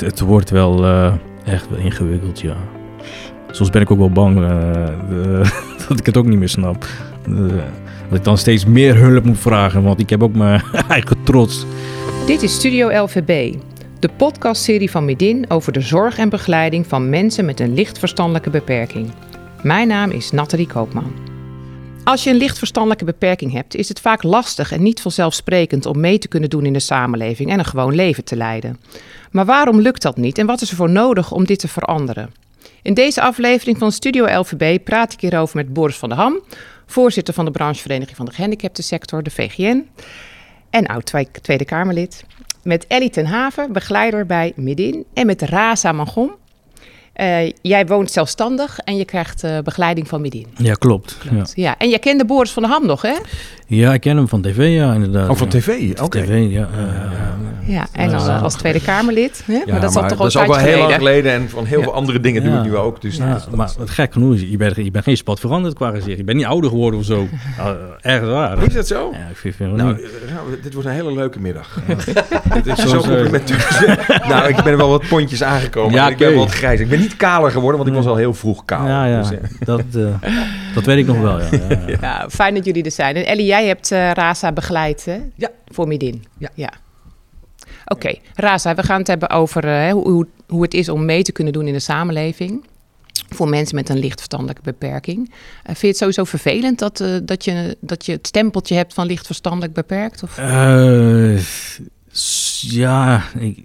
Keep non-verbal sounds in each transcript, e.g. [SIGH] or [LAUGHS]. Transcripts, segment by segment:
het, wordt wel eh, echt wel ingewikkeld, ja. Soms ben ik ook wel bang eh, de- [LAUGHS] dat ik het ook niet meer snap. Dat ik dan steeds meer hulp moet vragen, want ik heb ook mijn [LAUGHS] eigen trots. Dit is Studio LVB, de podcastserie van Midin over de zorg en begeleiding van mensen met een licht verstandelijke beperking. Mijn naam is Nathalie Koopman. Als je een licht verstandelijke beperking hebt, is het vaak lastig en niet vanzelfsprekend om mee te kunnen doen in de samenleving en een gewoon leven te leiden. Maar waarom lukt dat niet en wat is er voor nodig om dit te veranderen? In deze aflevering van Studio LVB praat ik hierover met Boris van der Ham, voorzitter van de branchevereniging van de gehandicaptensector, de VGN, en oud Twe- Tweede Kamerlid. Met Ellie ten Haven, begeleider bij Midin. En met Raza Mangom. Eh, jij woont zelfstandig en je krijgt eh, begeleiding van Midin. Ja, klopt. Ja. Ja. en jij kende Boris van der Ham nog, hè? ja, ik ken hem van tv, ja, inderdaad. Oh, van ja. tv? Oké. TV, ja. ja, ja. Ja, en als, Ja. als Tweede Kamerlid. Hè? Ja, maar dat is al toch al dat een is ook wel tijdje heel lang geleden. En van heel Ja. veel andere dingen doen we nu ook. Dus Ja, dat- dat- maar het gek genoeg is, je bent, je bent geen spat veranderd qua gezicht. Je bent niet ouder geworden of zo. Uh, [LAUGHS] erg raar. Is dat zo? Ja, ik vind, het Nou, eh, nou, dit wordt een hele leuke middag. [LAUGHS] Dit is Zo eh, complimenteus. [LAUGHS] nou, ik ben wel wat pontjes aangekomen. Ja, en ik ben oké. wat grijs. Ik ben niet kaler geworden, want ik was al heel vroeg kaal. Ja, ja. Dus, eh, dat, eh, dat weet ik nog wel, ja. ja, ja. [LAUGHS] Ja, fijn dat jullie er zijn. En Ellie, jij hebt eh Raza begeleid hè? Ja. voor Midin. Ja. Oké, Raza, we gaan het hebben over hoe, hoe, het is om mee te kunnen doen in de samenleving. Voor mensen met een licht verstandelijke beperking. Vind je het sowieso vervelend dat, eh, dat, je, dat je het stempeltje hebt van licht verstandelijk beperkt? Of? Eh, ja, ik,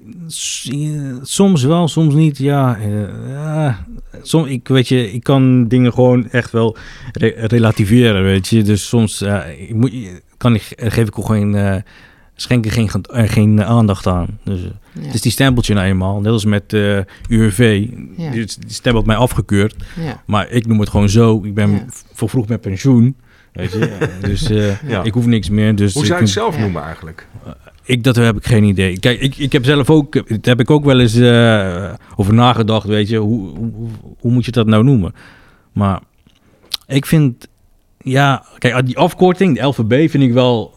soms wel, soms niet. Ja, eh, ja. Som, ik, weet je, ik kan dingen gewoon echt wel re- relativeren, weet je. Dus soms ja, ik moet, kan ik, geef ik ook geen, eh schenk ik geen, eh, geen aandacht aan. Dus, Ja. Het is die stempeltje nou eenmaal. Net als met eh UWV. Ja. Die, die stempelt mij afgekeurd. ja. Maar ik noem het gewoon zo. Ik ben Ja. voor vroeg met pensioen. Weet je? [LAUGHS] dus eh, Ja. ik hoef niks meer. Dus Hoe ik zou je het zelf Ja. noemen eigenlijk? Ik, dat heb ik geen idee. Kijk, ik, ik heb zelf ook, daar heb ik ook wel eens eh, over nagedacht, weet je, hoe, hoe, hoe moet je dat nou noemen? Maar ik vind, ja, kijk, die afkorting, de LVB, vind ik wel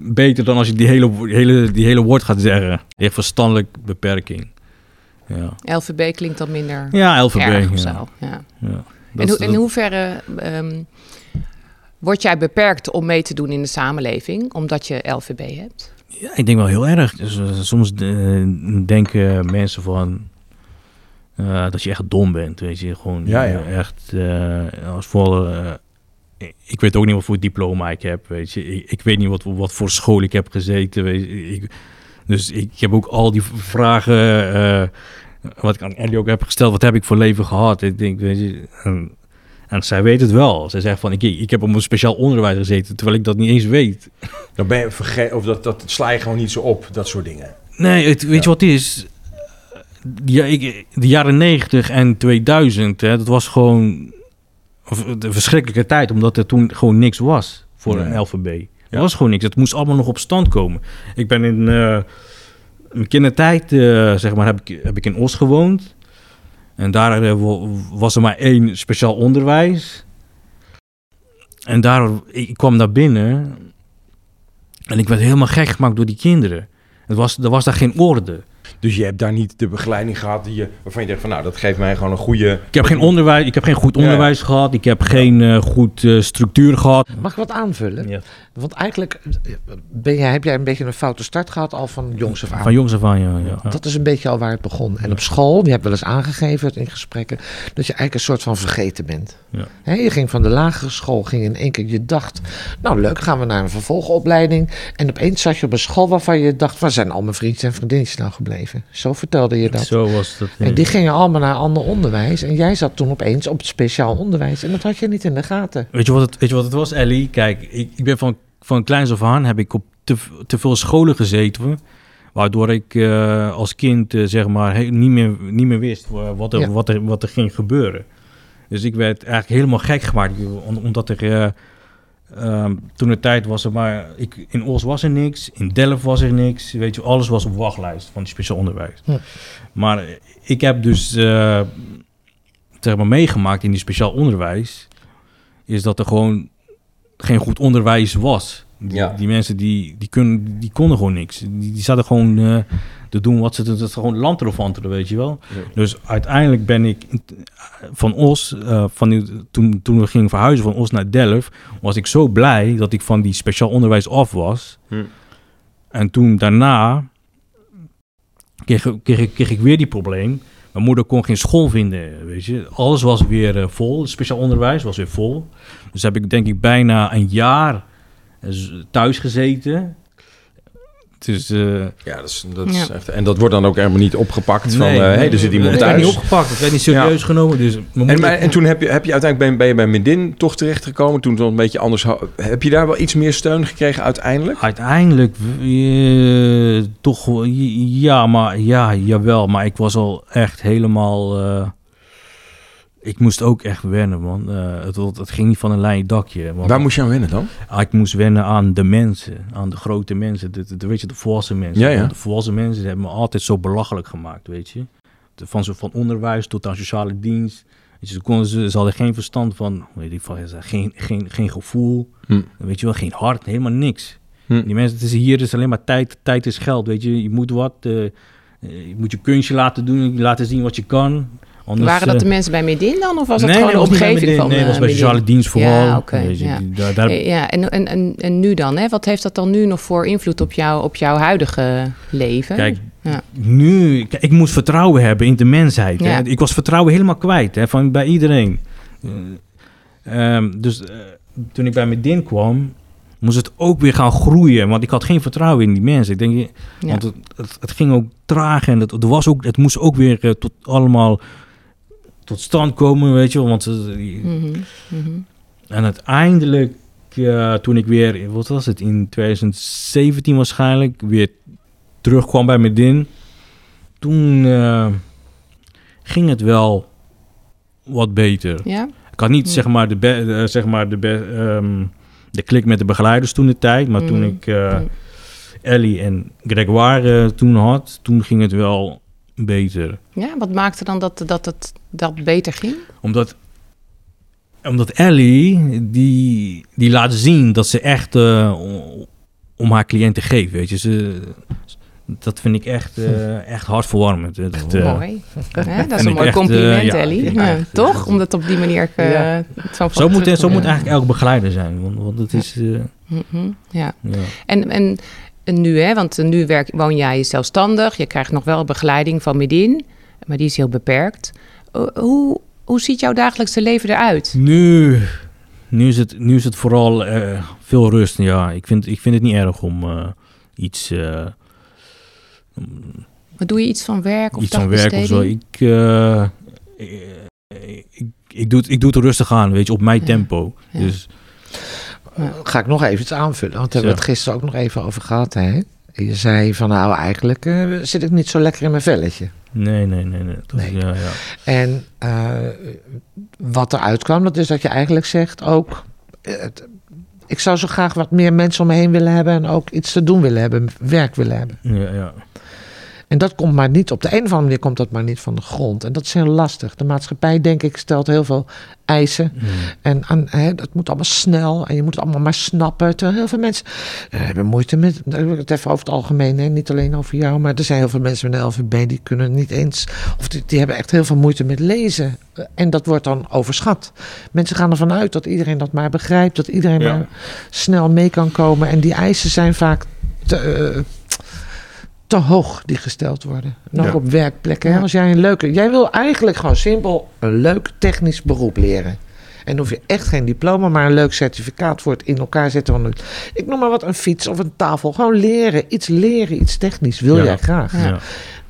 beter dan als je die hele, hele, die hele woord gaat zeggen. Echt verstandelijk beperking. Ja, LVB klinkt dan minder ja LVB. erg of ja. zo. Ja. Ja. En in hoeverre ehm, word jij beperkt om mee te doen in de samenleving, omdat je LVB hebt? Ja, ik denk wel heel erg. Dus, eh, soms eh, denken mensen van eh, dat je echt dom bent, weet je. Gewoon Ja, ja. echt als voor. ik weet ook niet wat voor diploma ik heb, weet je. Ik, ik weet niet wat, wat voor school ik heb gezeten, weet je. Ik, dus ik heb ook al die vragen, wat ik aan Ellie ook heb gesteld, wat heb ik voor leven gehad? Ik denk, weet je, en, zij weet het wel. Zij zegt van, ik, ik heb op een speciaal onderwijs gezeten, terwijl ik dat niet eens weet. Dan ben je vergeten, of dat, dat sla je gewoon niet zo op, dat soort dingen. Nee, het, weet Ja. je wat het is? Ja, ik, de jaren 90 en 2000, hè, dat was gewoon de verschrikkelijke tijd, omdat er toen gewoon niks was voor Nee. een LVB. Er Ja. was gewoon niks. Het moest allemaal nog op stand komen. Ik ben in eh, mijn kindertijd, eh, zeg maar, heb ik, heb ik in Os gewoond. En daar eh, wa- was er maar één speciaal onderwijs. En daar, ik kwam naar binnen en ik werd helemaal gek gemaakt door die kinderen. Het was, er was daar geen orde. Dus je hebt daar niet de begeleiding gehad die je, waarvan je denkt van nou, dat geeft mij gewoon een goede... Ik heb geen onderwijs, ik heb geen goed Ja. onderwijs gehad. Ik heb geen eh, goed eh, structuur gehad. Mag ik wat aanvullen? Ja. Want eigenlijk eh, ben jij, heb jij een beetje een foute start gehad al van jongs af aan. Van jongs af aan, ja. ja. Dat is een beetje al waar het begon. En op school, je hebt wel eens aangegeven in gesprekken, dat je eigenlijk een soort van vergeten bent. Ja. Hè, je ging van de lagere school, ging in één keer, je dacht, nou leuk, gaan we naar een vervolgopleiding. En opeens zat je op een school waarvan je dacht, waar zijn al mijn vriendjes en vriendinnetjes nou gebleven? Zo vertelde je dat. Zo was dat. En die gingen allemaal naar ander onderwijs. En jij zat toen opeens op het speciaal onderwijs. En dat had je niet in de gaten. Weet je wat het, weet je wat het was, Ellie? Kijk, ik, ik ben van, van kleins af aan heb ik op te, te veel scholen gezeten. Waardoor ik eh, als kind eh, zeg maar he- niet, meer, niet meer wist wa- wat er, Ja. wat, er, wat er ging gebeuren. Dus ik werd eigenlijk helemaal gek gemaakt. om- Omdat er eh, ehm, toen de tijd was er maar... Ik, in Os was er niks, in Delft was er niks. Weet je, alles was op wachtlijst van die speciaal onderwijs. Ja. Maar ik heb dus eh, zeg maar meegemaakt in die speciaal onderwijs... is dat er gewoon geen goed onderwijs was. Die, Ja. die mensen die, die, kunnen, die konden gewoon niks. Die, die zaten gewoon... eh, te doen wat ze doen. Dat is gewoon landrelevanter, weet je wel. Ja. Dus uiteindelijk ben ik van Os, eh, van die, toen, toen we gingen verhuizen van Os naar Delft, was ik zo blij dat ik van die speciaal onderwijs af was. Hm. En toen daarna kreeg, kreeg, ik- kreeg ik weer die probleem. Mijn moeder kon geen school vinden, weet je. Alles was weer eh, vol, het speciaal onderwijs was weer vol. Dus heb ik denk ik bijna een jaar eh, thuis gezeten. Dus eh Ja, dat is, dat is Ja. echt... En dat wordt dan ook helemaal niet opgepakt van... nee, eh, hey, er zit iemand het werd thuis. niet opgepakt, het werd niet serieus genomen. Dus En, maar, en toen heb je, heb je uiteindelijk ben, ben je bij Medin toch terechtgekomen. Toen het wel een beetje anders... Heb je daar wel iets meer steun gekregen uiteindelijk? Uiteindelijk eh, toch ja, maar ja, jawel, maar ik was al echt helemaal. Ik moest ook echt wennen, man. Eh, het, het ging niet van een lijn dakje. Want Waar moest je aan wennen dan? Ah, ik moest wennen aan de mensen, aan de grote mensen, de, de, weet je, de volwassen mensen. Ja, ja. Want De volwassen mensen hebben me altijd zo belachelijk gemaakt, weet je. De- van, zo, van onderwijs tot aan sociale dienst. Weet je, ze, konden, ze, ze hadden geen verstand van, weet ik, van geen, geen, geen gevoel, Hm. weet je wel, geen hart, helemaal niks. Hm. Die mensen, het is hier is alleen maar tijd, tijd is geld, weet je. Je moet wat, eh, eh, je moet je kunstje laten doen, laten zien wat je kan. Anders, Waren dat eh, de mensen bij Medin dan? Of was dat nee, gewoon nee, de omgeving Medin. van Nee, was eh, bij sociale dienst vooral. Ja, je, ja. daar, daar, Eh, Ja, en, en, en, en nu dan? Hè? Wat heeft dat dan nu nog voor invloed op, jou, op jouw huidige leven? Kijk, Ja. nu, kijk, ik moest vertrouwen hebben in de mensheid. Hè? Ik was vertrouwen helemaal kwijt hè, van, bij iedereen. Eh, ehm, dus eh, toen ik bij Medin kwam, moest het ook weer gaan groeien. Want ik had geen vertrouwen in die mensen. Ik denk, Ja. want het, het, het ging ook traag en het, het, was ook, het moest ook weer eh, tot allemaal tot stand komen, weet je wel. Want Mhm, mhm. en uiteindelijk, toen ik weer, wat was het, in 2017 waarschijnlijk, weer terugkwam bij Medin, toen eh, ging het wel wat beter. Ja? Ik had niet Ja. zeg maar de, be- eh, zeg maar de, be- ehm, de klik met de begeleiders toen de tijd, maar toen Mhm. ik. Ellie en Gregoire toen had, toen ging het wel beter. ja, wat maakte dan dat, dat het dat beter ging? Omdat, omdat Ellie, die, die laat zien dat ze echt eh, om haar cliënten geeft, weet je. Ze, dat vind ik echt, eh, echt hartverwarmend. Eh, Mooi. Hè, dat is een mooi echt, compliment, ja, Ellie. Ja, [LAUGHS] toch? eh, Om dat op die manier eh, Ja. zo van zo moet, zo moet eigenlijk elke begeleider zijn. Want, want het is... eh, Mhm, Ja. en, en nu, hè, want nu werk, woon jij zelfstandig. Je krijgt nog wel begeleiding van Medin, maar die is heel beperkt. Uh, hoe, hoe ziet jouw dagelijkse leven eruit? Nu, nu, is het, nu is het vooral eh, veel rust. Ja, ik vind, ik vind het niet erg om eh, iets, eh, Wat doe je iets van werk of iets aan werk of zo. Ik, eh, eh, ik, ik, doe het, ik doe het rustig aan, weet je, op mijn Ja. tempo. Ja. Dus Ga ik nog even iets aanvullen, want daar hebben we het gisteren ook nog even over gehad. Hè? Je zei van nou eigenlijk eh, zit ik niet zo lekker in mijn velletje. nee, nee, nee. nee. Dat is- Nee. ja, ja. En eh, wat eruit kwam, dat is dat je eigenlijk zegt ook... eh, het- ik zou zo graag wat meer mensen om me heen willen hebben... en ook iets te doen willen hebben, werk willen hebben. ja, ja. En dat komt maar niet, op de een of andere manier komt dat maar niet van de grond. En dat is heel lastig. De maatschappij, denk ik, stelt heel veel eisen. Hmm. En dat moet allemaal snel en je moet het allemaal maar snappen. Terwijl heel veel mensen eh, hebben moeite met, het even over het algemeen, hè, niet alleen over jou, maar er zijn heel veel mensen met een LVB die kunnen niet eens, of die, die hebben echt heel veel moeite met lezen. Eh, En dat wordt dan overschat. Mensen gaan ervan uit dat iedereen dat maar begrijpt, dat iedereen Ja. maar snel mee kan komen. En die eisen zijn vaak te, eh, te hoog die gesteld worden. Nog Ja. op werkplekken. hè. Als jij een leuke. Jij wil eigenlijk gewoon simpel een leuk technisch beroep leren. En dan hoef je echt geen diploma, maar een leuk certificaat voor het in elkaar zetten van een, ik noem maar wat, een fiets of een tafel. Gewoon leren, iets leren, iets technisch wil Ja. jij graag. Ja. Ja.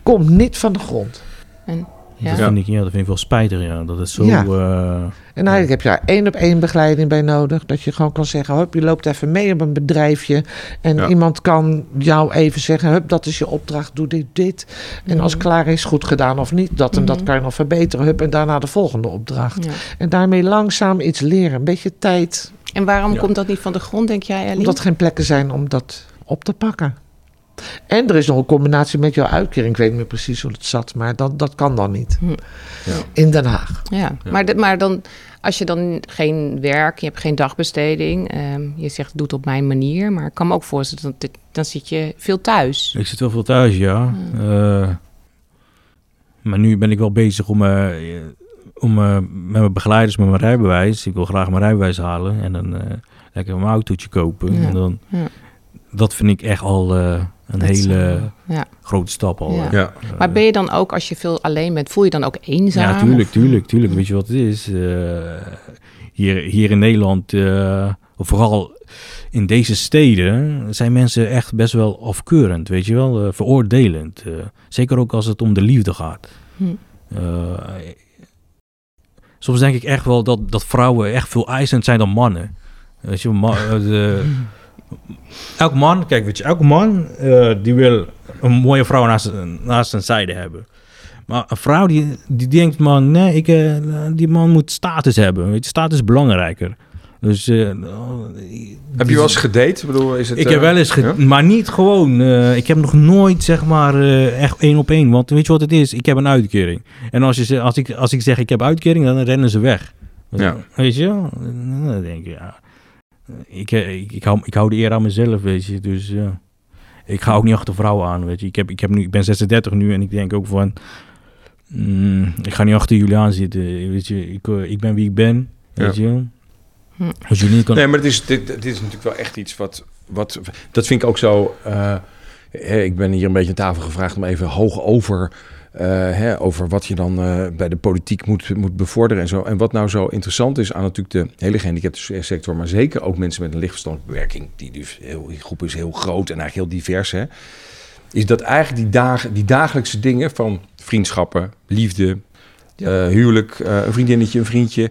Komt niet van de grond. En, Dat, ja. vind ik, ja, dat vind ik wel spijtig, ja. Dat is zo... Ja. eh, En eigenlijk heb je daar één op één begeleiding bij nodig. Dat je gewoon kan zeggen, hup, je loopt even mee op een bedrijfje. En Ja. iemand kan jou even zeggen, hup, dat is je opdracht, doe dit, dit. En als het klaar is, goed gedaan of niet. Dat en dat Mhm. kan je nog verbeteren. Hup, en daarna de volgende opdracht. Ja. En daarmee langzaam iets leren. Een beetje tijd. En waarom Ja. komt dat niet van de grond, denk jij, Ellie? Omdat er geen plekken zijn om dat op te pakken. En er is nog een combinatie met jouw uitkering. Ik weet niet meer precies hoe het zat, maar dat, dat kan dan niet. Hm. Ja. In Den Haag. Ja, Maar, de- maar dan, als je dan geen werk, je hebt geen dagbesteding, ehm, je zegt doe het op mijn manier, maar ik kan me ook voorstellen dat dit- dan zit je veel thuis. Ik zit wel veel thuis, ja. Eh, maar nu ben ik wel bezig om, eh, om eh, met mijn begeleiders, met mijn rijbewijs. Ik wil graag mijn rijbewijs halen en dan eh, lekker mijn autootje kopen. Ja. En dan, Ja. Dat vind ik echt al eh, een Dat hele eh, ja. grote stap al. Ja. eh. Ja. Maar ben je dan ook, als je veel alleen bent, voel je dan ook eenzaam? Ja, tuurlijk, Of- tuurlijk, tuurlijk. Weet je wat het is? Eh, hier, hier in Nederland, eh, of vooral in deze steden, zijn mensen echt best wel afkeurend, weet je wel, eh, veroordelend. Eh, zeker ook als het om de liefde gaat. Hm. Eh, soms denk ik echt wel dat, dat vrouwen echt veel eisend zijn dan mannen. Weet je, ma- eh, de, [CLEARS THROAT] elk man, kijk, weet je, elke man eh, die wil een mooie vrouw naast, naast zijn zijde hebben. Maar een vrouw die, die denkt, man, nee, ik, eh, die man moet status hebben. Weet je, status is belangrijker. Dus, eh, Heb je wel eens gedate? Ik bedoel, is het, ik heb wel eens, ge- ja? maar niet gewoon. ik heb nog nooit, zeg maar, echt één op één. Want weet je wat het is? Ik heb een uitkering. En als, je, als, ik, als ik zeg ik heb uitkering, dan rennen ze weg. Ja. Weet je? Dan denk ik, ja. Ik, eh, ik, ik, hou, ik hou de eer aan mezelf, weet je. Dus ja. Ik ga ook niet achter vrouwen aan, weet je. Ik, heb, ik, heb nu, ik ben 36 nu en ik denk ook van... mm, ik ga niet achter jullie aan zitten, weet je. Ik, eh, ik ben wie ik ben, weet je. Hm. Als jullie niet kan... Nee, maar het is, dit, dit is natuurlijk wel echt iets wat... wat dat vind ik ook zo... eh, hè, ik ben hier een beetje aan tafel gevraagd om even hoog over... eh, hè, over wat je dan eh, bij de politiek moet, moet bevorderen en zo. En wat nou zo interessant is aan natuurlijk de hele gehandicapte sector... maar zeker ook mensen met een lichtverstandelijke beperking... die, dus heel, die groep is heel groot en eigenlijk heel divers, hè... is dat eigenlijk die, dagen, die dagelijkse dingen van vriendschappen, liefde... eh, huwelijk, een vriendinnetje, een vriendje...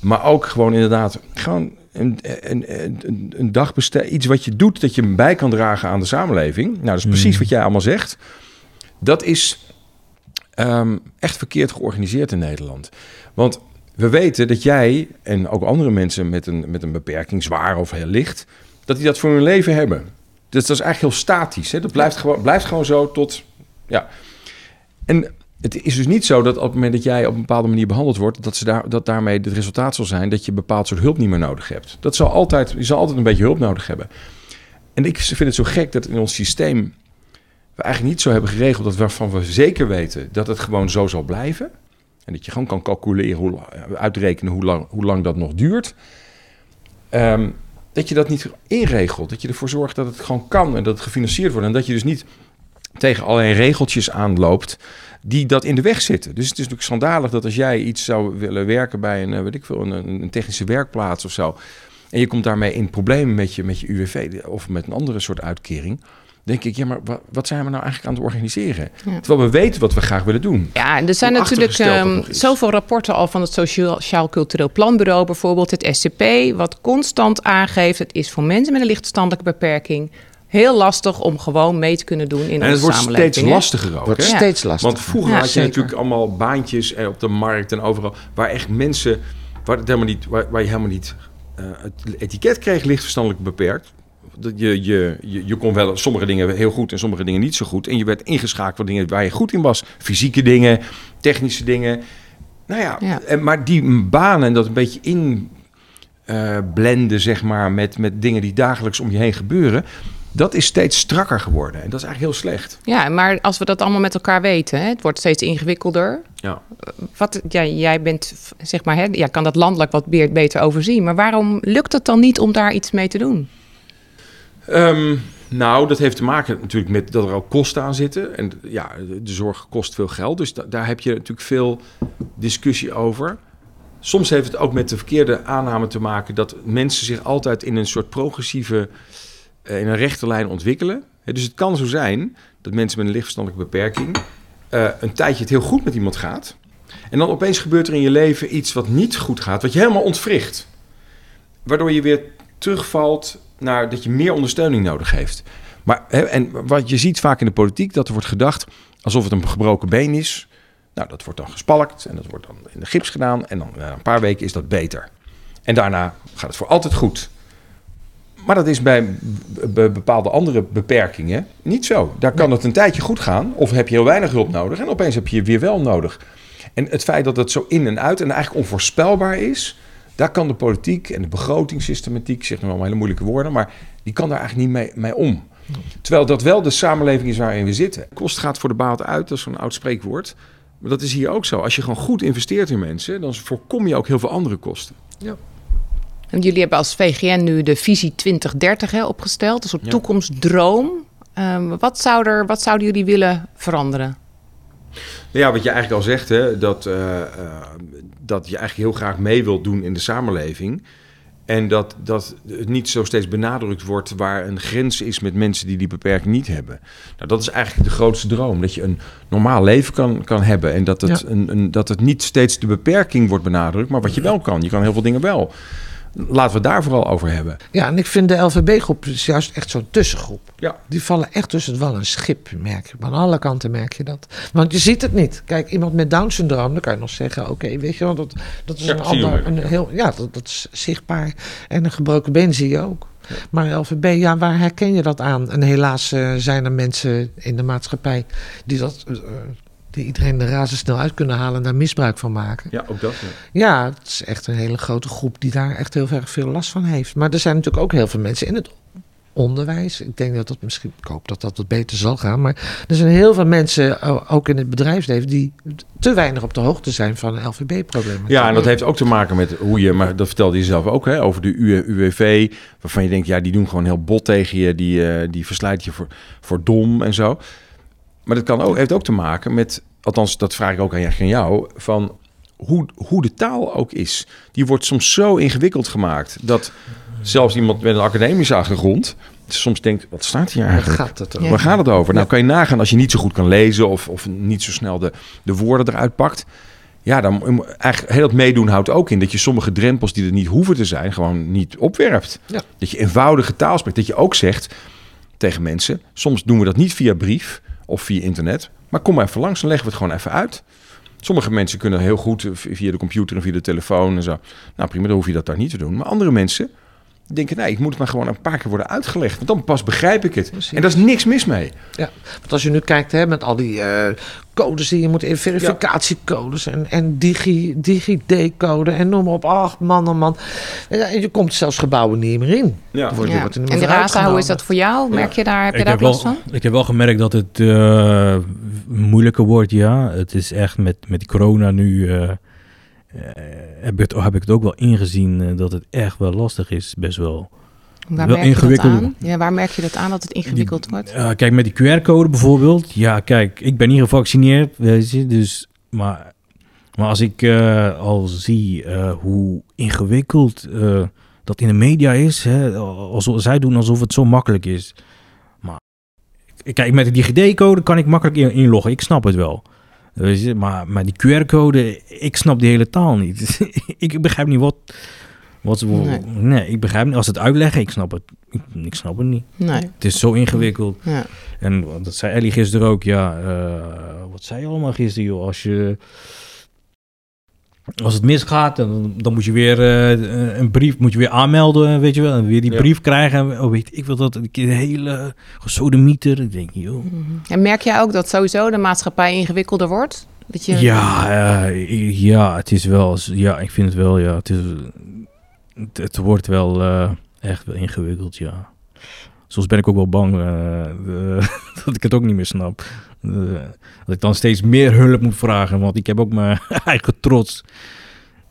Maar ook gewoon inderdaad, gewoon een, een, een, een dag iets wat je doet dat je bij kan dragen aan de samenleving. Nou, dat is precies Mm. wat jij allemaal zegt. Dat is ehm, echt verkeerd georganiseerd in Nederland. Want we weten dat jij en ook andere mensen met een, met een beperking, zwaar of heel licht, dat die dat voor hun leven hebben. Dus dat is eigenlijk heel statisch. Hè? Dat blijft gewoon, blijft gewoon zo tot. Ja. En het is dus niet zo dat op het moment dat jij op een bepaalde manier behandeld wordt, dat, ze daar, dat daarmee het resultaat zal zijn dat je een bepaald soort hulp niet meer nodig hebt. Dat zal altijd, je zal altijd een beetje hulp nodig hebben. En ik vind het zo gek dat in ons systeem we eigenlijk niet zo hebben geregeld dat waarvan we zeker weten dat het gewoon zo zal blijven. En dat je gewoon kan calculeren, hoe, uitrekenen hoe lang, hoe lang dat nog duurt. Ehm, dat je dat niet inregelt. Dat je ervoor zorgt dat het gewoon kan en dat het gefinancierd wordt. En dat je dus niet tegen allerlei regeltjes aanloopt die dat in de weg zitten. Dus het is natuurlijk schandalig dat als jij iets zou willen werken bij een, eh, weet ik veel, een, een technische werkplaats of zo, en je komt daarmee in problemen met je, met je UWV of met een andere soort uitkering, denk ik, ja, maar wa- wat zijn we nou eigenlijk aan het organiseren? Ja. Terwijl we weten wat we graag willen doen. Ja, en er zijn natuurlijk ehm, zoveel rapporten al van het Sociaal Cultureel Planbureau, bijvoorbeeld het SCP, wat constant aangeeft: het is voor mensen met een lichtverstandelijke beperking heel lastig om gewoon mee te kunnen doen in En onze het wordt samenleving. steeds lastiger ook. Wordt hè? Steeds lastiger. Want vroeger Ja, had je zeker. natuurlijk allemaal baantjes eh, op de markt en overal, waar echt mensen, waar, het helemaal niet, waar, waar je helemaal niet eh, het etiket kreeg, lichtverstandelijk beperkt. Dat je, je, je, je kon wel sommige dingen heel goed en sommige dingen niet zo goed. En je werd ingeschakeld voor dingen waar je goed in was. Fysieke dingen, technische dingen. Nou ja, Ja. En, maar die banen en dat een beetje in eh, zeg maar, met, met dingen die dagelijks om je heen gebeuren. Dat is steeds strakker geworden. En dat is eigenlijk heel slecht. Ja, maar als we dat allemaal met elkaar weten, hè, het wordt steeds ingewikkelder. Ja. Wat, ja, jij bent, zeg maar, hè, ja, kan dat landelijk wat beter overzien. Maar waarom lukt het dan niet om daar iets mee te doen? Ehm, nou, dat heeft te maken natuurlijk met dat er ook kosten aan zitten. En ja, de zorg kost veel geld. Dus da- daar heb je natuurlijk veel discussie over. Soms heeft het ook met de verkeerde aanname te maken dat mensen zich altijd in een soort progressieve, eh, in een rechte lijn ontwikkelen. Dus het kan zo zijn dat mensen met een lichtverstandelijke beperking eh, een tijdje het heel goed met iemand gaat. En dan opeens gebeurt er in je leven iets wat niet goed gaat, wat je helemaal ontwricht. Waardoor je weer terugvalt naar dat je meer ondersteuning nodig heeft. Maar, en wat je ziet vaak in de politiek, dat er wordt gedacht alsof het een gebroken been is. Nou, dat wordt dan gespalkt en dat wordt dan in de gips gedaan. En dan na een paar weken is dat beter. En daarna gaat het voor altijd goed. Maar dat is bij bepaalde andere beperkingen niet zo. Daar kan het een tijdje goed gaan, of heb je heel weinig hulp nodig en opeens heb je je weer wel nodig. En het feit dat het zo in en uit en eigenlijk onvoorspelbaar is, daar kan de politiek en de begrotingssystematiek, zeg nog wel hele moeilijke woorden, maar die kan daar eigenlijk niet mee, mee om. Terwijl dat wel de samenleving is waarin we zitten. Kost gaat voor de baat uit, dat is zo'n oud spreekwoord. Maar dat is hier ook zo. Als je gewoon goed investeert in mensen, dan voorkom je ook heel veel andere kosten. En Jullie hebben als VGN nu de visie 2030 hè, opgesteld, een soort Ja. toekomstdroom. Ehm, wat, zou er, wat zouden jullie willen veranderen? Nou Ja, wat je eigenlijk al zegt, hè, dat, eh, eh, dat je eigenlijk heel graag mee wilt doen in de samenleving. En dat, dat het niet zo steeds benadrukt wordt waar een grens is met mensen die die beperking niet hebben. Nou, dat is eigenlijk de grootste droom. Dat je een normaal leven kan, kan hebben. En dat het, Ja. een, een, dat het niet steeds de beperking wordt benadrukt, maar wat je wel kan. Je kan heel veel dingen wel. Laten we het daar vooral over hebben. Ja, en ik vind de LVB-groep is juist echt zo'n tussengroep. Ja. Die vallen echt tussen het wal en schip, merk je. Aan alle kanten merk je dat. Want je ziet het niet. Kijk, iemand met Down-syndroom, dan kan je nog zeggen... oké, weet je wel, dat, dat is Ja, een ander... wel. Een heel, ja, dat, dat is zichtbaar. En een gebroken been zie je ook. Maar LVB, ja, waar herken je dat aan? En helaas eh, zijn er mensen in de maatschappij... die dat... eh, die iedereen er razendsnel uit kunnen halen en daar misbruik van maken. Ja, ook dat. Ja, het is echt een hele grote groep die daar echt heel erg veel last van heeft. Maar er zijn natuurlijk ook heel veel mensen in het onderwijs. Ik denk dat dat misschien, ik hoop dat dat wat beter zal gaan. Maar er zijn heel veel mensen, ook in het bedrijfsleven, die te weinig op de hoogte zijn van een LVB-probleem. Ja, en dat heeft ook te maken met hoe je, maar dat vertelde je zelf ook, hè, over de UWV, waarvan je denkt, ja, die doen gewoon heel bot tegen je, die, eh, die verslijt je voor, voor dom en zo. Maar dat kan ook, heeft ook te maken met, althans, dat vraag ik ook aan jou, van hoe, hoe de taal ook is. Die wordt soms zo ingewikkeld gemaakt dat zelfs iemand met een academische achtergrond soms denkt, wat staat hier Waar eigenlijk? gaat het over? Ja. Waar gaat het over? Nou, kan je nagaan als je niet zo goed kan lezen of, of niet zo snel de, de woorden eruit pakt. Ja, dan eigenlijk heel het meedoen houdt ook in dat je sommige drempels die er niet hoeven te zijn, gewoon niet opwerpt. Ja. Dat je eenvoudige taal spreekt. Dat je ook zegt tegen mensen, soms doen we dat niet via brief of via internet, maar kom maar even langs, dan leggen we het gewoon even uit. Sommige mensen kunnen heel goed eh, via de computer en via de telefoon en zo. Nou prima, dan hoef je dat daar niet te doen. Maar andere mensen denken, nee, ik moet het maar gewoon een paar keer worden uitgelegd. Want dan pas begrijp ik het. Precies. En daar is niks mis mee. Ja, want als je nu kijkt hè, met al die eh, codes die je moet in, verificatiecodes en, en digi, DigiD-code en noem maar op. Ach, man, oh man. En je komt zelfs gebouwen niet meer in. Ja. Wordt- je Ja. wordt er En de Raza, hoe is dat voor jou? Merk je daar, heb je ik, daar heb last wel, van? ik heb wel gemerkt dat het eh, moeilijker wordt, ja. Het is echt met, met corona nu... eh, eh, heb, ik het, heb ik het ook wel ingezien eh, dat het echt wel lastig is, best wel. Waar wel merk je dat ingewikkeld. aan? Ja, waar merk je dat aan dat het ingewikkeld wordt? Eh, kijk, met die QR-code bijvoorbeeld. Ja, kijk, ik ben niet gevaccineerd, weet je. Dus, maar, maar als ik eh, al zie eh, hoe ingewikkeld eh, dat in de media is. Hè, alsof, zij doen alsof het zo makkelijk is. Maar kijk, met de DigiD-code kan ik makkelijk in- inloggen. Ik snap het wel. Weet je, maar, maar die QR-code, ik snap die hele taal niet. [LAUGHS] ik begrijp niet wat... wat Nee. nee. ik begrijp niet. Als ze het uitleggen, ik snap het. Ik, ik snap het niet. Nee. Het is zo ingewikkeld. Ja. En dat zei Ellie gisteren ook, ja. eh, wat zei je allemaal gisteren, joh? Als je... Als het misgaat, dan, dan moet je weer eh, een brief moet je weer aanmelden, weet je wel. En weer die Ja. brief krijgen. Oh, weet ik wil dat. Een hele gesodemieter. Ik denk, joh. Mhm. En merk jij ook dat sowieso de maatschappij ingewikkelder wordt? Dat je... Ja, eh, ja, het is wel... Ja, ik vind het wel, ja. Het, is, het, het wordt wel eh, echt wel ingewikkeld, ja. Soms ben ik ook wel bang eh, eh, [LAUGHS] dat ik het ook niet meer snap. Eh, dat ik dan steeds meer hulp moet vragen, want ik heb ook mijn [LAUGHS] eigen trots.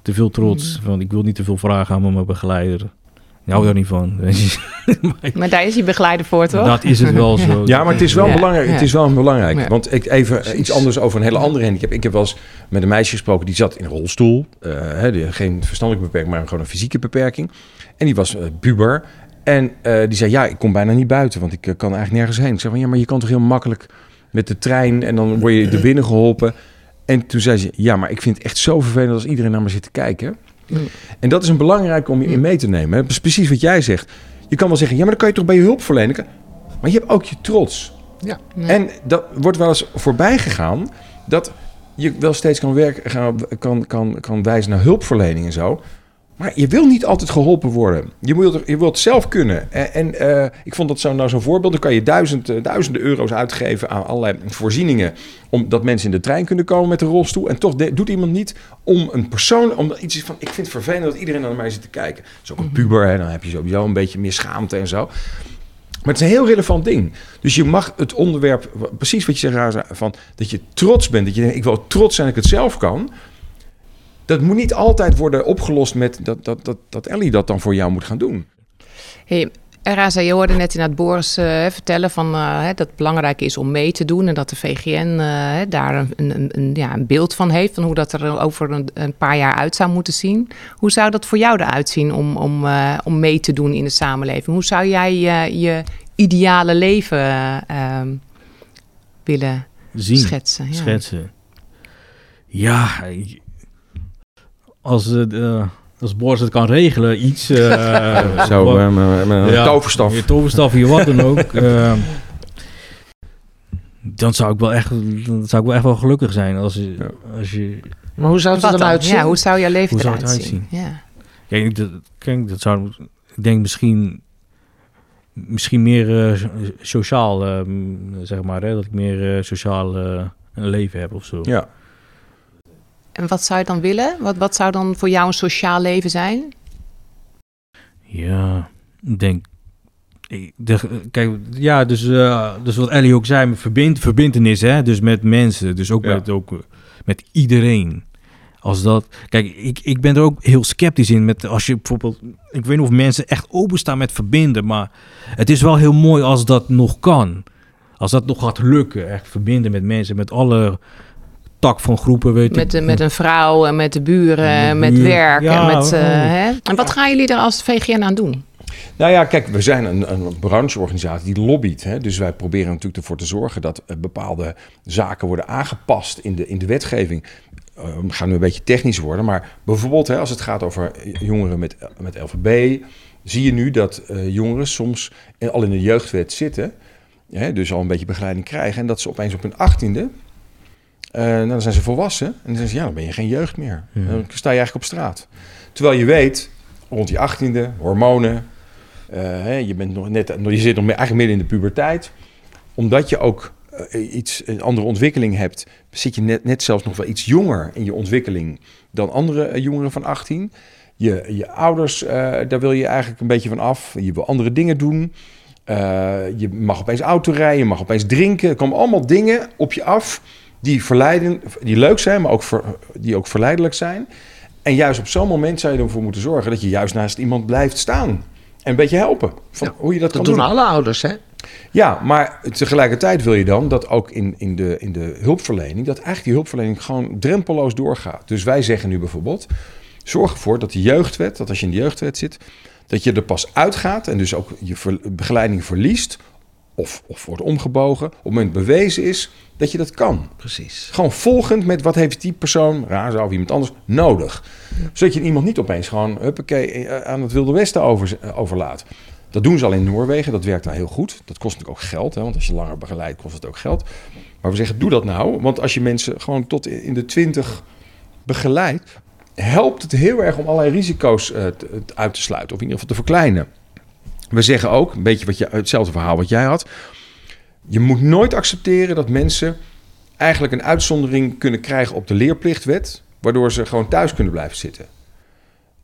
Te veel trots, want ik wil niet te veel vragen aan mijn begeleider. Ik hou daar niet van. [LAUGHS] weet je. Maar Maar daar is je begeleider voor, toch? dat is het wel zo. Ja, maar het is wel Ja, belangrijk. ja. Het is wel belangrijk. Ja. Want ik even iets anders over een hele andere handicap. Ik heb wel eens met een meisje gesproken die zat in een rolstoel. Eh, geen verstandelijke beperking, maar gewoon een fysieke beperking. En die was puber. En eh, die zei, ja, ik kom bijna niet buiten, want ik eh, kan eigenlijk nergens heen. Ik zei, van, ja, maar je kan toch heel makkelijk met de trein en dan word je er binnen geholpen. En toen zei ze, ja, maar ik vind het echt zo vervelend als iedereen naar me zit te kijken. Mm. En dat is een belangrijk om je in mee te nemen. hè. Dat is precies wat jij zegt. Je kan wel zeggen, ja, maar dan kan je toch bij je hulpverlener. Maar je hebt ook je trots. Ja. En dat wordt wel eens voorbij gegaan dat je wel steeds kan, werken, kan, kan, kan wijzen naar hulpverlening en zo. Maar je wil niet altijd geholpen worden. Je wilt, je wilt zelf kunnen. En, en eh, ik vond dat zo, nou zo'n voorbeeld. Dan kan je duizend, eh, duizenden euro's uitgeven aan allerlei voorzieningen. Omdat mensen in de trein kunnen komen met een rolstoel. En toch de- doet iemand niet om een persoon. Om iets van. Ik vind het vervelend dat iedereen naar mij zit te kijken. Dat is ook een puber. Hè, dan heb je sowieso een beetje meer schaamte en zo. Maar het is een heel relevant ding. Dus je mag het onderwerp, precies wat je zegt, van dat je trots bent. Dat je denkt, ik wil trots zijn dat ik het zelf kan. Dat moet niet altijd worden opgelost met dat, dat, dat, dat Ellie dat dan voor jou moet gaan doen. Hey, Raza, je hoorde net inderdaad Boris eh, vertellen van, eh, hè, dat het belangrijk is om mee te doen. En dat de VGN eh, hè, daar een, een, een, ja, een beeld van heeft. Van hoe dat er over een, een paar jaar uit zou moeten zien. Hoe zou dat voor jou eruit zien om, om, eh, om mee te doen in de samenleving? Hoe zou jij je ideale leven eh, ehm, willen Zien, schetsen? Ja. schetsen. Ja, ik- als, eh, als Boris het kan regelen, iets... eh, [LAUGHS] Zo, wat- met een Ja, toverstaf. Je toverstaf, je wat dan ook. [LAUGHS] eh, dan zou ik wel echt, dan zou ik wel echt wel gelukkig zijn als je, Ja. als je Maar hoe zou het Wat er dan uitzien? Ja, hoe zou jouw leven Hoe zou eruit het zien? Ja. Kijk, dat, kijk, dat zou, ik denk misschien, misschien meer eh, so- sociaal, eh, m, zeg maar, hè, dat ik meer eh, sociaal een leven heb of zo. Ja. En wat zou je dan willen? Wat, wat zou dan voor jou een sociaal leven zijn? Ja, ik denk. ik- de- kijk, ja, dus, eh, dus wat Ellie ook zei, verbind, verbindenis, hè? Dus met mensen, dus ook, Ja. met, ook eh, met iedereen. Als dat, kijk, ik, ik ben er ook heel sceptisch in met als je bijvoorbeeld, ik weet niet of mensen echt openstaan met verbinden, maar het is wel heel mooi als dat nog kan. Als dat nog gaat lukken, echt verbinden met mensen, met alle tak van groepen, weet Met, ik. de, met een vrouw, en met de buren, Met met buren. werk. Ja, en, met, eh, oh. hè? en wat gaan jullie er als VGN aan doen? Nou ja, kijk, we zijn een, een brancheorganisatie die lobbyt. Hè? Dus wij proberen natuurlijk ervoor te zorgen dat eh, bepaalde zaken worden aangepast in de, in de wetgeving. Eh, we gaan nu een beetje technisch worden, maar bijvoorbeeld hè, als het gaat over jongeren met, met LVB, zie je nu dat eh, jongeren soms al in de jeugdwet zitten, hè, dus al een beetje begeleiding krijgen, en dat ze opeens op hun achttiende, eh nou, dan zijn ze volwassen, en dan zeggen ze, ja, dan ben je geen jeugd meer. Ja. Dan sta je eigenlijk op straat. Terwijl je weet, rond die achttiende, hormonen, eh, hè, je, bent nog net, je zit nog eigenlijk midden in de puberteit. Omdat je ook eh, iets, een andere ontwikkeling hebt, zit je net, net zelfs nog wel iets jonger in je ontwikkeling dan andere jongeren van 18. Je, je ouders, daar wil je eigenlijk een beetje van af. Je wil andere dingen doen. Je mag opeens auto rijden, je mag opeens drinken. Er komen allemaal dingen op je af die, verleiden, die leuk zijn, maar ook ver- die ook verleidelijk zijn. En juist op zo'n moment zou je ervoor moeten zorgen dat je juist naast iemand blijft staan. En een beetje helpen. Van Ja, hoe je dat, Dat kan doen doen. alle ouders, hè? Ja, maar tegelijkertijd wil je dan dat ook in, in, de, in de hulpverlening, dat eigenlijk die hulpverlening gewoon drempeloos doorgaat. Dus wij zeggen nu bijvoorbeeld, zorg ervoor dat de jeugdwet, dat als je in de jeugdwet zit, dat je er pas uitgaat en dus ook je ver- begeleiding verliest of, of wordt omgebogen op het moment bewezen is dat je dat kan. Precies. Gewoon volgend met wat heeft die persoon, Raza of iemand anders, nodig. Zodat je iemand niet opeens gewoon huppakee, eh, aan het Wilde Westen over, eh, overlaat. Dat doen ze al in Noorwegen, dat werkt daar heel goed. Dat kost natuurlijk ook geld, hè, want als je langer begeleidt kost het ook geld. Maar we zeggen, doe dat nou. Want als je mensen gewoon tot in de twintig begeleidt, helpt het heel erg om allerlei risico's eh, uit te sluiten. Of in ieder geval te verkleinen. We zeggen ook, een beetje wat je, hetzelfde verhaal wat jij had. Je moet nooit accepteren dat mensen eigenlijk een uitzondering kunnen krijgen op de leerplichtwet, waardoor ze gewoon thuis kunnen blijven zitten.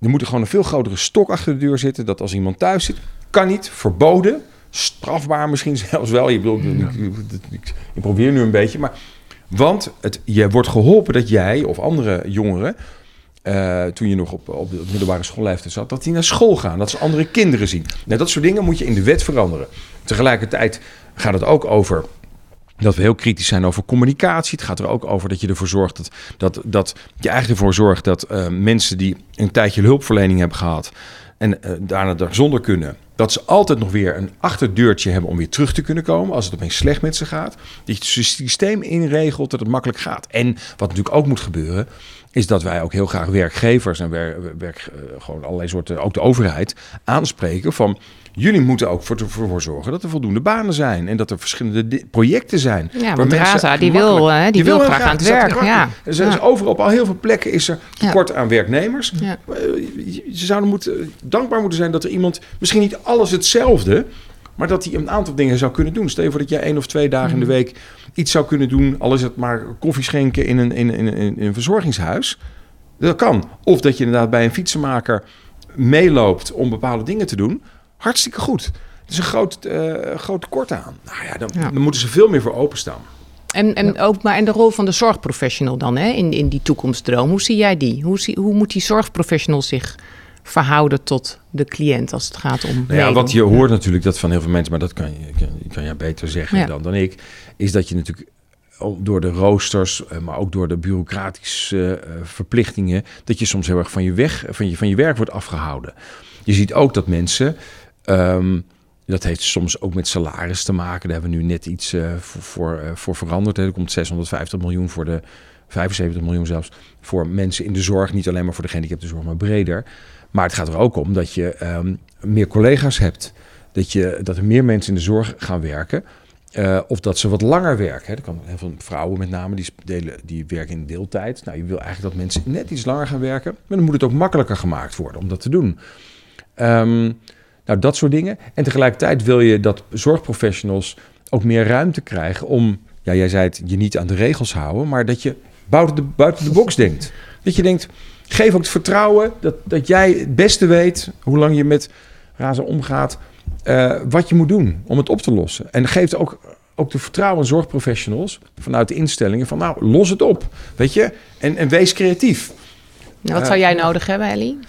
Er moet er gewoon een veel grotere stok achter de deur zitten, dat als iemand thuis zit, kan niet, verboden, strafbaar misschien [LAUGHS] zelfs wel. Je bedoelt, ik, ik, ik, ik probeer nu een beetje, maar want het, je wordt geholpen dat jij of andere jongeren, eh, toen je nog op, op de middelbare schoolleeftijd zat, dat die naar school gaan, dat ze andere kinderen zien. Nou, dat soort dingen moet je in de wet veranderen. Tegelijkertijd gaat het ook over dat we heel kritisch zijn over communicatie. Het gaat er ook over dat je ervoor zorgt dat, dat, dat je eigenlijk ervoor zorgt dat eh, mensen die een tijdje hulpverlening hebben gehad en eh, daarna er zonder kunnen, dat ze altijd nog weer een achterdeurtje hebben om weer terug te kunnen komen als het opeens slecht met ze gaat. Dat je het systeem inregelt dat het makkelijk gaat. En wat natuurlijk ook moet gebeuren, is dat wij ook heel graag werkgevers en werk, werk, eh, gewoon allerlei soorten, ook de overheid, aanspreken van jullie moeten ook voor ervoor zorgen dat er voldoende banen zijn en dat er verschillende projecten zijn. Ja, want Raza, die wil, eh, die wil graag aan het werk, ja. Dus overal op al heel veel plekken is er tekort aan werknemers. Ja. Eh, Ze zouden moeten, dankbaar moeten zijn dat er iemand, misschien niet alles hetzelfde, maar dat hij een aantal dingen zou kunnen doen. Stel je voor dat jij één of twee dagen in de Mm. week iets zou kunnen doen, al is het maar koffie schenken in een, in, in, in, in een verzorgingshuis. Dat kan. Of dat je inderdaad bij een fietsenmaker meeloopt om bepaalde dingen te doen. Hartstikke goed. Er is een groot, eh, groot tekort aan. Nou ja, dan, Ja. dan moeten ze veel meer voor openstaan. En, en ook maar en de rol van de zorgprofessional dan hè, in, in die toekomstdroom. Hoe zie jij die? Hoe, zie, hoe moet die zorgprofessional zich verhouden tot de cliënt als het gaat om. Nou ja, meedoen? wat je hoort natuurlijk dat van heel veel mensen, maar dat kan je, kan, kan jij beter zeggen Ja. dan, dan ik, is dat je natuurlijk door de roosters, eh, maar ook door de bureaucratische eh, verplichtingen, dat je soms heel erg van je, weg, van, je, van je werk wordt afgehouden. Je ziet ook dat mensen, ehm, dat heeft soms ook met salaris te maken, daar hebben we nu net iets eh, voor, voor, voor veranderd. Er komt 650 miljoen voor de, 75 miljoen zelfs, voor mensen in de zorg, niet alleen maar voor de gehandicaptenzorg, maar breder. Maar het gaat er ook om dat je ehm, meer collega's hebt. Dat, je, dat er meer mensen in de zorg gaan werken. Eh, of dat ze wat langer werken. Er kan heel veel vrouwen met name, die, delen, die werken in deeltijd. Nou, je wil eigenlijk dat mensen net iets langer gaan werken. Maar dan moet het ook makkelijker gemaakt worden om dat te doen. Ehm, nou, dat soort dingen. En tegelijkertijd wil je dat zorgprofessionals ook meer ruimte krijgen om... Ja, jij zei het, je niet aan de regels houden. Maar dat je buiten de, buiten de box denkt. Dat je denkt, geef ook het vertrouwen dat, dat jij het beste weet... hoe lang je met razen omgaat... eh, wat je moet doen om het op te lossen. En geeft ook, ook de vertrouwen aan zorgprofessionals vanuit de instellingen van nou, los het op, weet je, en, en wees creatief. Nou, wat zou jij nodig hebben, Ellie?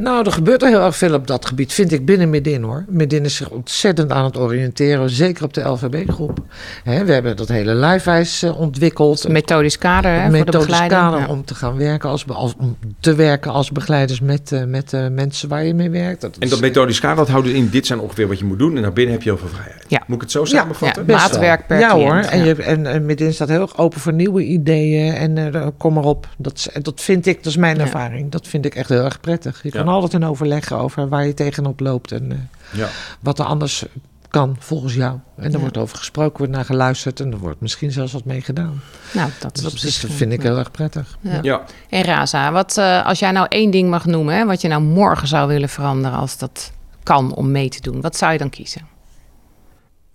Nou, er gebeurt er heel erg veel op dat gebied, vind ik binnen Midin hoor. Midin is zich ontzettend aan het oriënteren, zeker op de LVB-groep. we hebben dat hele lijfwijs eh, ontwikkeld. Een methodisch kader hè, een voor de methodisch begeleiding. kader Ja. om te gaan werken als, als om te werken als begeleiders met, eh, met eh, mensen waar je mee werkt. Dat En dat methodisch kader, dat houdt in, dit zijn ongeveer wat je moet doen en daarbinnen heb je heel veel vrijheid. Ja. Moet ik het zo samenvatten? ja. Maatwerk per ja, hoor. En, je, en, en Midin staat heel erg open voor nieuwe ideeën. En kom maar op. Dat, dat vind ik, dat is mijn Ja. ervaring. Dat vind ik echt heel erg prettig. Je Ja. Kan altijd in overleggen over waar je tegenop loopt. En eh, Ja. wat er anders kan volgens jou. En er Ja. wordt over gesproken, wordt naar geluisterd. En er wordt misschien zelfs wat mee gedaan. Nou, dat is op Dus zich... dat vind ik heel erg prettig. Ja. Ja. En Raza, wat, eh, als jij nou één ding mag noemen, hè, wat je nou morgen zou willen veranderen als dat kan om mee te doen, wat zou je dan kiezen?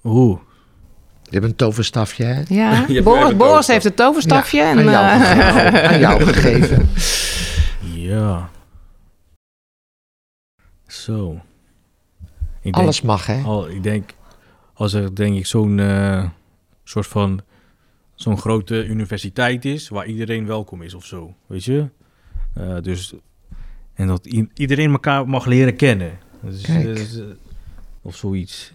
Oeh. Je hebt een toverstafje, hè? Ja, [LAUGHS] Boris, een heeft het toverstafje. Ja, en, aan, jou, eh, gegeven. [LAUGHS] aan jou gegeven. Ja. Zo. Ik denk, Alles mag, hè? al, ik denk, als er denk ik zo'n eh, soort van zo'n grote universiteit is waar iedereen welkom is of zo, weet je? Eh, dus en dat iedereen elkaar mag leren kennen. Dus, Kijk. of zoiets.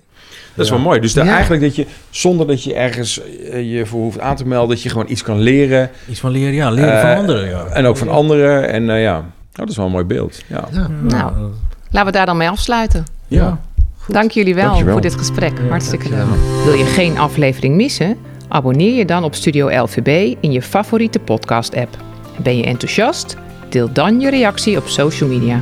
Dat is Ja. wel mooi. Dus Ja. eigenlijk dat je, zonder dat je ergens je voor hoeft aan te melden, dat je gewoon iets kan leren. Iets van leren, ja, leren van anderen, ja. En ook van anderen. En eh, ja, oh, dat is wel een mooi beeld. Ja. Ja. Nou, Laten we daar dan mee afsluiten. ja. Dank jullie wel Dankjewel. voor dit gesprek. Hartstikke leuk. Wil je geen aflevering missen? Abonneer je dan op Studio LVB in je favoriete podcast-app. Ben je enthousiast? Deel dan je reactie op social media.